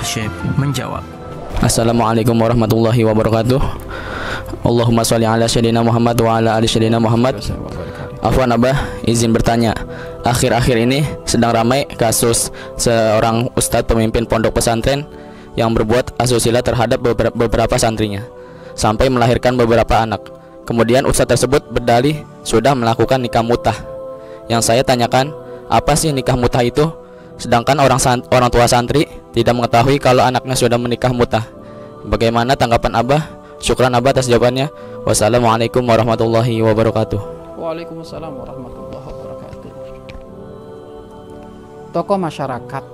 Syekh menjawab. Assalamualaikum warahmatullahi wabarakatuh. Allahumma sholli ala sayyidina Muhammad wa ala ali sayyidina Muhammad. Afwan Abah, izin bertanya. Akhir-akhir ini sedang ramai kasus seorang ustadz pemimpin pondok pesantren yang berbuat asusila terhadap beberapa, beberapa santrinya sampai melahirkan beberapa anak. Kemudian ustadz tersebut berdalih sudah melakukan nikah mutah. Yang saya tanyakan, apa sih nikah mutah itu? Sedangkan orang san- orang tua santri tidak mengetahui kalau anaknya sudah menikah mutah. Bagaimana tanggapan Abah? Syukran Abah atas jawabannya. Wassalamualaikum warahmatullahi wabarakatuh. Waalaikumsalam warahmatullahi wabarakatuh. Tokoh masyarakat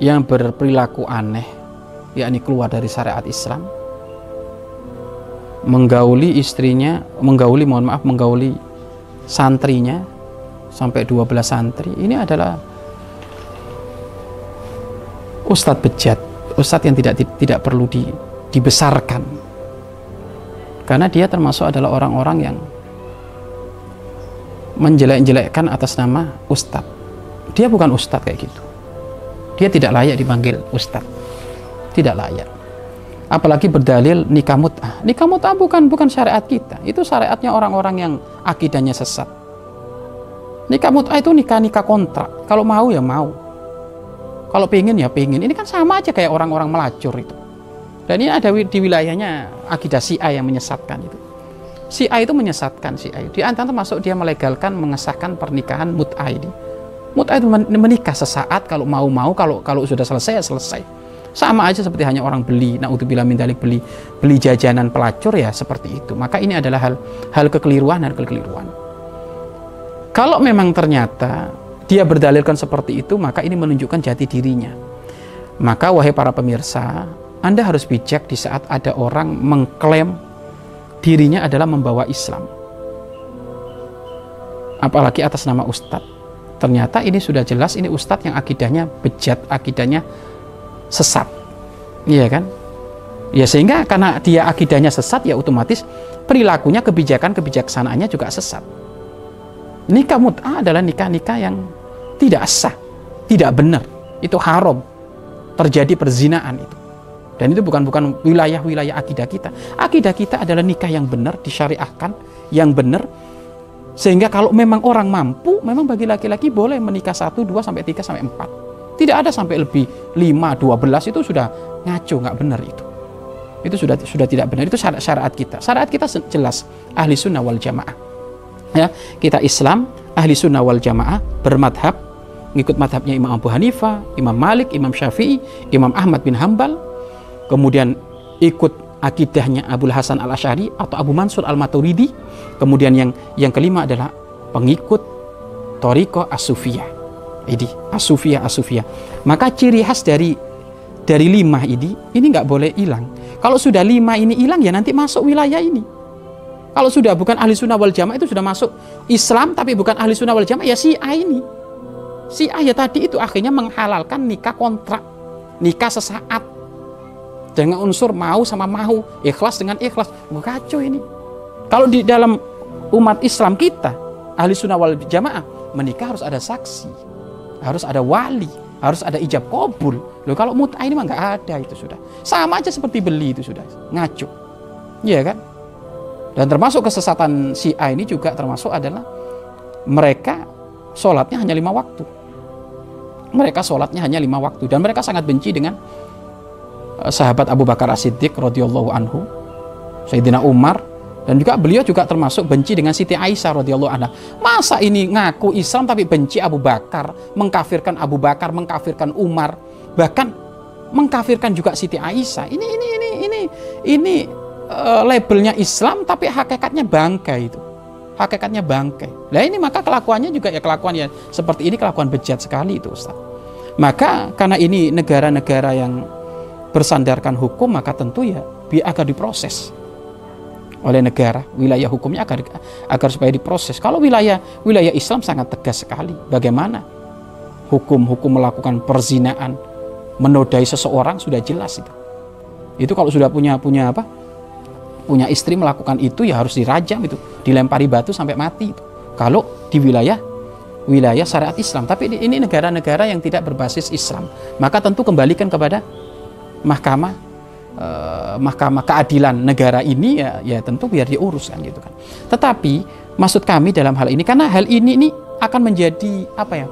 yang berperilaku aneh, yakni keluar dari syariat Islam, menggauli istrinya, menggauli, mohon maaf, menggauli santrinya sampai 12 santri. Ini adalah ustadz bejat, ustadz yang tidak tidak perlu di, dibesarkan. Karena dia termasuk adalah orang-orang yang menjelek-jelekkan atas nama ustadz. Dia bukan ustadz kayak gitu. Dia tidak layak dipanggil ustadz. Tidak layak. Apalagi berdalil nikah mut'ah. Nikah mut'ah bukan bukan syariat kita. Itu syariatnya orang-orang yang akidahnya sesat nikah mut'ah itu nikah-nikah kontrak kalau mau ya mau kalau pengen ya pengen ini kan sama aja kayak orang-orang melacur itu dan ini ada di wilayahnya akidah A yang menyesatkan itu. A itu menyesatkan A itu. Di antara termasuk dia melegalkan mengesahkan pernikahan mut'ah ini. Mut'ah itu menikah sesaat kalau mau-mau, kalau kalau sudah selesai ya selesai. Sama aja seperti hanya orang beli, naudzubillah min dalik beli beli jajanan pelacur ya seperti itu. Maka ini adalah hal hal kekeliruan dan kekeliruan. Kalau memang ternyata dia berdalilkan seperti itu, maka ini menunjukkan jati dirinya. Maka wahai para pemirsa, anda harus bijak di saat ada orang mengklaim dirinya adalah membawa Islam. Apalagi atas nama ustadz. Ternyata ini sudah jelas ini ustadz yang akidahnya bejat, akidahnya sesat. Iya kan? Ya sehingga karena dia akidahnya sesat ya otomatis perilakunya, kebijakan, kebijaksanaannya juga sesat. Nikah mut'ah adalah nikah-nikah yang tidak sah, tidak benar. Itu haram. Terjadi perzinaan itu. Dan itu bukan bukan wilayah-wilayah akidah kita. Akidah kita adalah nikah yang benar, disyariahkan, yang benar. Sehingga kalau memang orang mampu, memang bagi laki-laki boleh menikah satu, dua sampai tiga sampai empat. Tidak ada sampai lebih lima, dua belas itu sudah ngaco, nggak benar itu. Itu sudah sudah tidak benar. Itu syarat syariat kita. Syariat kita jelas ahli sunnah wal jamaah. Ya, kita Islam, ahli sunnah wal jamaah, bermadhab, ngikut madhabnya Imam Abu Hanifah, Imam Malik, Imam Syafi'i, Imam Ahmad bin Hambal, kemudian ikut akidahnya Abu Hasan al Ashari atau Abu Mansur al Maturidi kemudian yang yang kelima adalah pengikut Toriko Asufiyah ini Asufiyah Asufiyah maka ciri khas dari dari lima ini ini nggak boleh hilang. Kalau sudah lima ini hilang ya nanti masuk wilayah ini kalau sudah bukan ahli sunnah wal jamaah itu sudah masuk Islam tapi bukan ahli sunnah wal jamaah ya si A ini si A ya tadi itu akhirnya menghalalkan nikah kontrak nikah sesaat dengan unsur mau sama mau, ikhlas dengan ikhlas. Kacau ini. Kalau di dalam umat Islam kita, ahli sunnah wal jamaah, menikah harus ada saksi, harus ada wali, harus ada ijab kabul. Loh kalau mut'ah ini mah nggak ada itu sudah. Sama aja seperti beli itu sudah. Ngaco. Iya kan? Dan termasuk kesesatan si A ini juga termasuk adalah mereka sholatnya hanya lima waktu. Mereka sholatnya hanya lima waktu dan mereka sangat benci dengan sahabat Abu Bakar As-Siddiq radhiyallahu anhu, Sayyidina Umar dan juga beliau juga termasuk benci dengan Siti Aisyah radhiyallahu anha. Masa ini ngaku Islam tapi benci Abu Bakar, mengkafirkan Abu Bakar, mengkafirkan Umar, bahkan mengkafirkan juga Siti Aisyah. Ini ini ini ini ini uh, labelnya Islam tapi hakikatnya bangkai itu. Hakikatnya bangkai. Nah ini maka kelakuannya juga ya kelakuan ya seperti ini kelakuan bejat sekali itu Ustaz. Maka karena ini negara-negara yang bersandarkan hukum maka tentu ya agar diproses oleh negara wilayah hukumnya agar agar supaya diproses kalau wilayah wilayah Islam sangat tegas sekali bagaimana hukum-hukum melakukan perzinaan menodai seseorang sudah jelas itu itu kalau sudah punya punya apa punya istri melakukan itu ya harus dirajam itu dilempari batu sampai mati itu kalau di wilayah wilayah syariat Islam. Tapi ini negara-negara yang tidak berbasis Islam. Maka tentu kembalikan kepada mahkamah eh, mahkamah keadilan negara ini ya, ya tentu biar diuruskan gitu kan. Tetapi maksud kami dalam hal ini karena hal ini ini akan menjadi apa ya?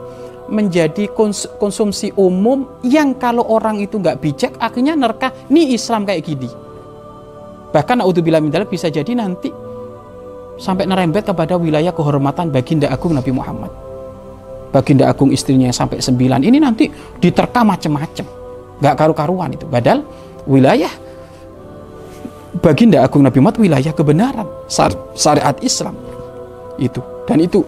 menjadi kons konsumsi umum yang kalau orang itu nggak bijak akhirnya nerka ini Islam kayak gini bahkan naudzubillah min bisa jadi nanti sampai nerembet kepada wilayah kehormatan baginda agung Nabi Muhammad. Baginda agung istrinya yang sampai sembilan. Ini nanti diterka macam-macam. Nggak karu-karuan itu. Badal wilayah baginda agung Nabi Muhammad wilayah kebenaran syariat Islam. Itu. Dan itu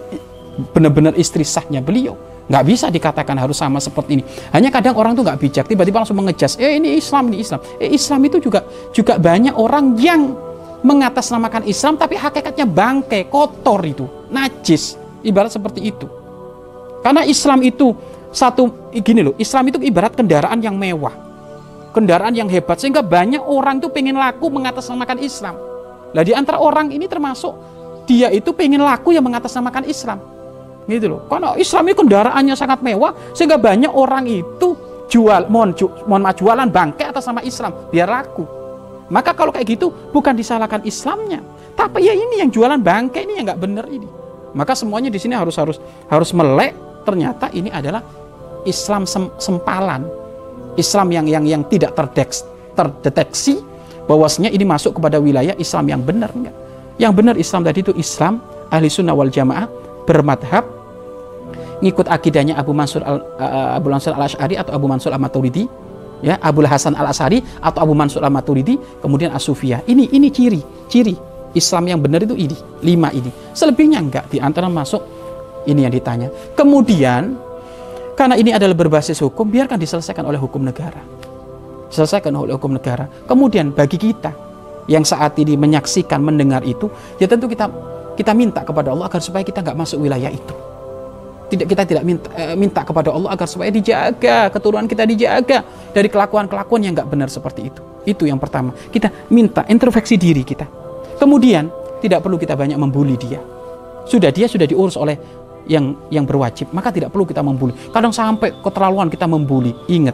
benar-benar istri sahnya beliau nggak bisa dikatakan harus sama seperti ini. Hanya kadang orang tuh nggak bijak tiba-tiba langsung mengejas. Eh ini Islam ini Islam. Eh Islam itu juga juga banyak orang yang mengatasnamakan Islam tapi hakikatnya bangke kotor itu najis. Ibarat seperti itu. Karena Islam itu satu gini loh Islam itu ibarat kendaraan yang mewah kendaraan yang hebat sehingga banyak orang tuh pengen laku mengatasnamakan Islam. Lah di antara orang ini termasuk dia itu pengen laku yang mengatasnamakan Islam gitu loh. Karena Islam itu kendaraannya sangat mewah sehingga banyak orang itu jual mohon ju, mohon jualan bangke atas nama Islam biar laku. Maka kalau kayak gitu bukan disalahkan Islamnya. Tapi ya ini yang jualan bangke ini yang nggak bener ini. Maka semuanya di sini harus harus harus melek ternyata ini adalah Islam sem, sempalan. Islam yang yang yang tidak terdeteksi, terdeteksi bahwasanya ini masuk kepada wilayah Islam yang benar enggak. Yang benar Islam tadi itu Islam ahli sunnah wal jamaah bermadhab ngikut akidahnya Abu Mansur al, uh, Abu Mansur al Ashari atau Abu Mansur al Maturidi ya Abu Hasan al Asari atau Abu Mansur al Maturidi kemudian Asufiyah ini ini ciri ciri Islam yang benar itu ini lima ini. Selebihnya enggak di antara masuk ini yang ditanya. Kemudian karena ini adalah berbasis hukum biarkan diselesaikan oleh hukum negara. Diselesaikan oleh hukum negara. Kemudian bagi kita yang saat ini menyaksikan mendengar itu ya tentu kita kita minta kepada Allah agar supaya kita nggak masuk wilayah itu tidak kita tidak minta, eh, minta kepada Allah agar supaya dijaga keturunan kita dijaga dari kelakuan-kelakuan yang nggak benar seperti itu. Itu yang pertama. Kita minta introspeksi diri kita. Kemudian tidak perlu kita banyak membuli dia. Sudah dia sudah diurus oleh yang yang berwajib, maka tidak perlu kita membuli. Kadang sampai keterlaluan kita membuli. Ingat,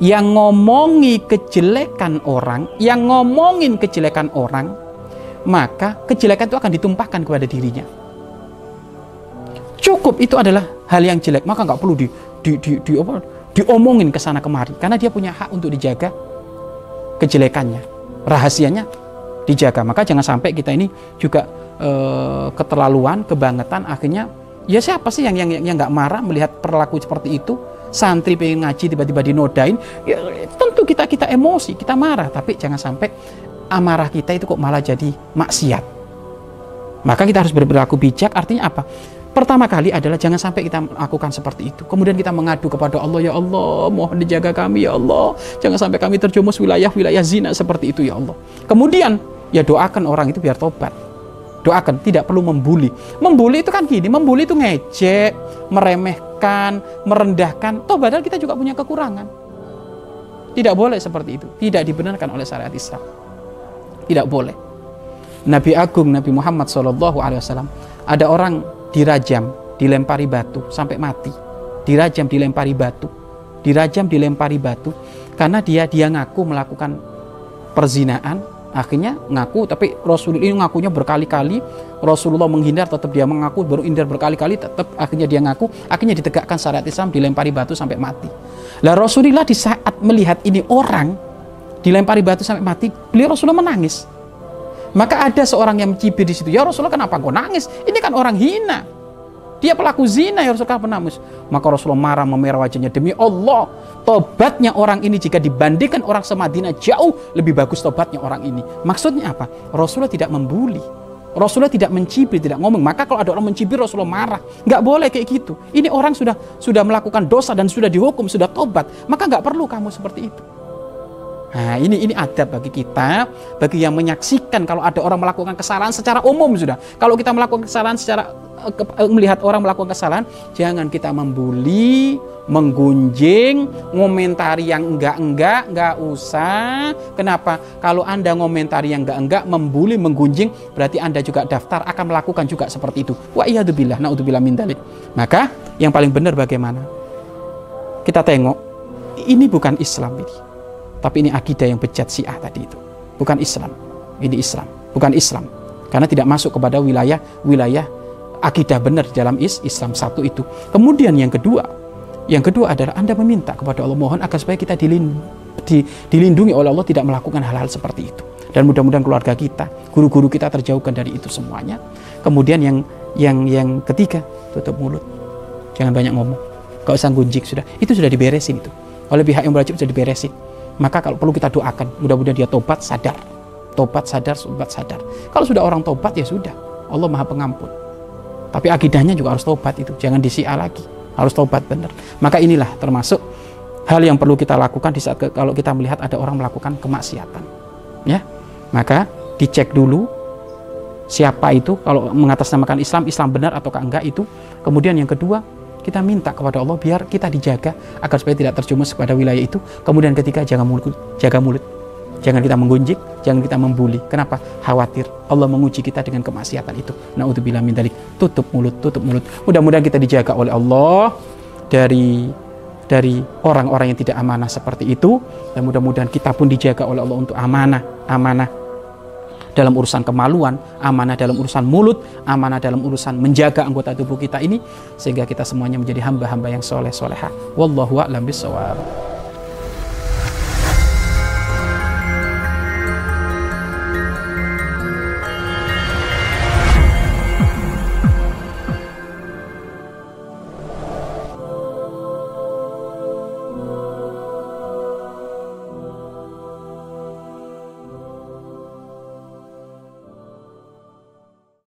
yang ngomongi kejelekan orang, yang ngomongin kejelekan orang, maka kejelekan itu akan ditumpahkan kepada dirinya cukup itu adalah hal yang jelek. Maka nggak perlu di, di, di, di apa, diomongin ke sana kemari. Karena dia punya hak untuk dijaga kejelekannya rahasianya dijaga. Maka jangan sampai kita ini juga e, keterlaluan kebangetan. Akhirnya ya siapa sih yang yang yang nggak marah melihat perilaku seperti itu? Santri pengen ngaji tiba-tiba dinodain. Ya, tentu kita kita emosi kita marah. Tapi jangan sampai amarah kita itu kok malah jadi maksiat maka kita harus berperilaku bijak artinya apa Pertama kali adalah jangan sampai kita melakukan seperti itu. Kemudian kita mengadu kepada Allah, ya Allah, mohon dijaga kami ya Allah. Jangan sampai kami terjumus wilayah-wilayah zina seperti itu ya Allah. Kemudian ya doakan orang itu biar tobat. Doakan, tidak perlu membuli. Membuli itu kan gini, membuli itu ngejek, meremehkan, merendahkan. Toh padahal kita juga punya kekurangan. Tidak boleh seperti itu. Tidak dibenarkan oleh syariat Islam. Tidak boleh. Nabi Agung Nabi Muhammad SAW ada orang dirajam, dilempari batu sampai mati. Dirajam, dilempari batu. Dirajam, dilempari batu. Karena dia dia ngaku melakukan perzinaan, akhirnya ngaku tapi Rasulullah ini ngakunya berkali-kali. Rasulullah menghindar tetap dia mengaku baru hindar berkali-kali tetap akhirnya dia ngaku. Akhirnya ditegakkan syariat Islam dilempari batu sampai mati. Lah Rasulullah di saat melihat ini orang dilempari batu sampai mati beliau Rasulullah menangis maka ada seorang yang mencibir di situ. Ya Rasulullah kenapa kau nangis? Ini kan orang hina. Dia pelaku zina ya Rasulullah penangis. Maka Rasulullah marah memerah wajahnya demi Allah. Tobatnya orang ini jika dibandingkan orang semadina jauh lebih bagus tobatnya orang ini. Maksudnya apa? Rasulullah tidak membuli. Rasulullah tidak mencibir, tidak ngomong. Maka kalau ada orang mencibir, Rasulullah marah. Nggak boleh kayak gitu. Ini orang sudah sudah melakukan dosa dan sudah dihukum, sudah tobat. Maka nggak perlu kamu seperti itu. Nah, ini ini adab bagi kita, bagi yang menyaksikan kalau ada orang melakukan kesalahan secara umum sudah. Kalau kita melakukan kesalahan secara uh, melihat orang melakukan kesalahan, jangan kita membuli, menggunjing, ngomentari yang enggak-enggak, enggak usah. Kenapa? Kalau Anda ngomentari yang enggak-enggak, membuli, menggunjing, berarti Anda juga daftar akan melakukan juga seperti itu. Wa iyadzubillah, naudzubillah min dalik. Maka yang paling benar bagaimana? Kita tengok, ini bukan Islam ini tapi ini akidah yang bejat Syiah tadi itu. Bukan Islam. Ini Islam, bukan Islam. Karena tidak masuk kepada wilayah wilayah akidah benar di dalam is Islam satu itu. Kemudian yang kedua, yang kedua adalah Anda meminta kepada Allah mohon agar supaya kita dilindungi oleh Allah tidak melakukan hal-hal seperti itu. Dan mudah-mudahan keluarga kita, guru-guru kita terjauhkan dari itu semuanya. Kemudian yang yang yang ketiga, tutup mulut. Jangan banyak ngomong. Gak usah gunjing sudah. Itu sudah diberesin itu. Oleh pihak yang berwajib sudah diberesin maka kalau perlu kita doakan mudah-mudahan dia tobat sadar. Tobat sadar tobat sadar. Kalau sudah orang tobat ya sudah. Allah maha pengampun. Tapi akidahnya juga harus tobat itu. Jangan disia lagi. Harus tobat benar. Maka inilah termasuk hal yang perlu kita lakukan di saat kalau kita melihat ada orang melakukan kemaksiatan. Ya. Maka dicek dulu siapa itu. Kalau mengatasnamakan Islam Islam benar ataukah enggak itu. Kemudian yang kedua kita minta kepada Allah biar kita dijaga agar supaya tidak terjumus kepada wilayah itu. Kemudian ketika jangan mulut, jaga mulut. Jangan kita menggunjing, jangan kita membuli. Kenapa? Khawatir Allah menguji kita dengan kemaksiatan itu. Nauzubillah min dalik. Tutup mulut, tutup mulut. Mudah-mudahan kita dijaga oleh Allah dari dari orang-orang yang tidak amanah seperti itu dan mudah-mudahan kita pun dijaga oleh Allah untuk amanah, amanah dalam urusan kemaluan, amanah dalam urusan mulut, amanah dalam urusan menjaga anggota tubuh kita ini sehingga kita semuanya menjadi hamba-hamba yang soleh soleha. Wallahu a'lam bishawab.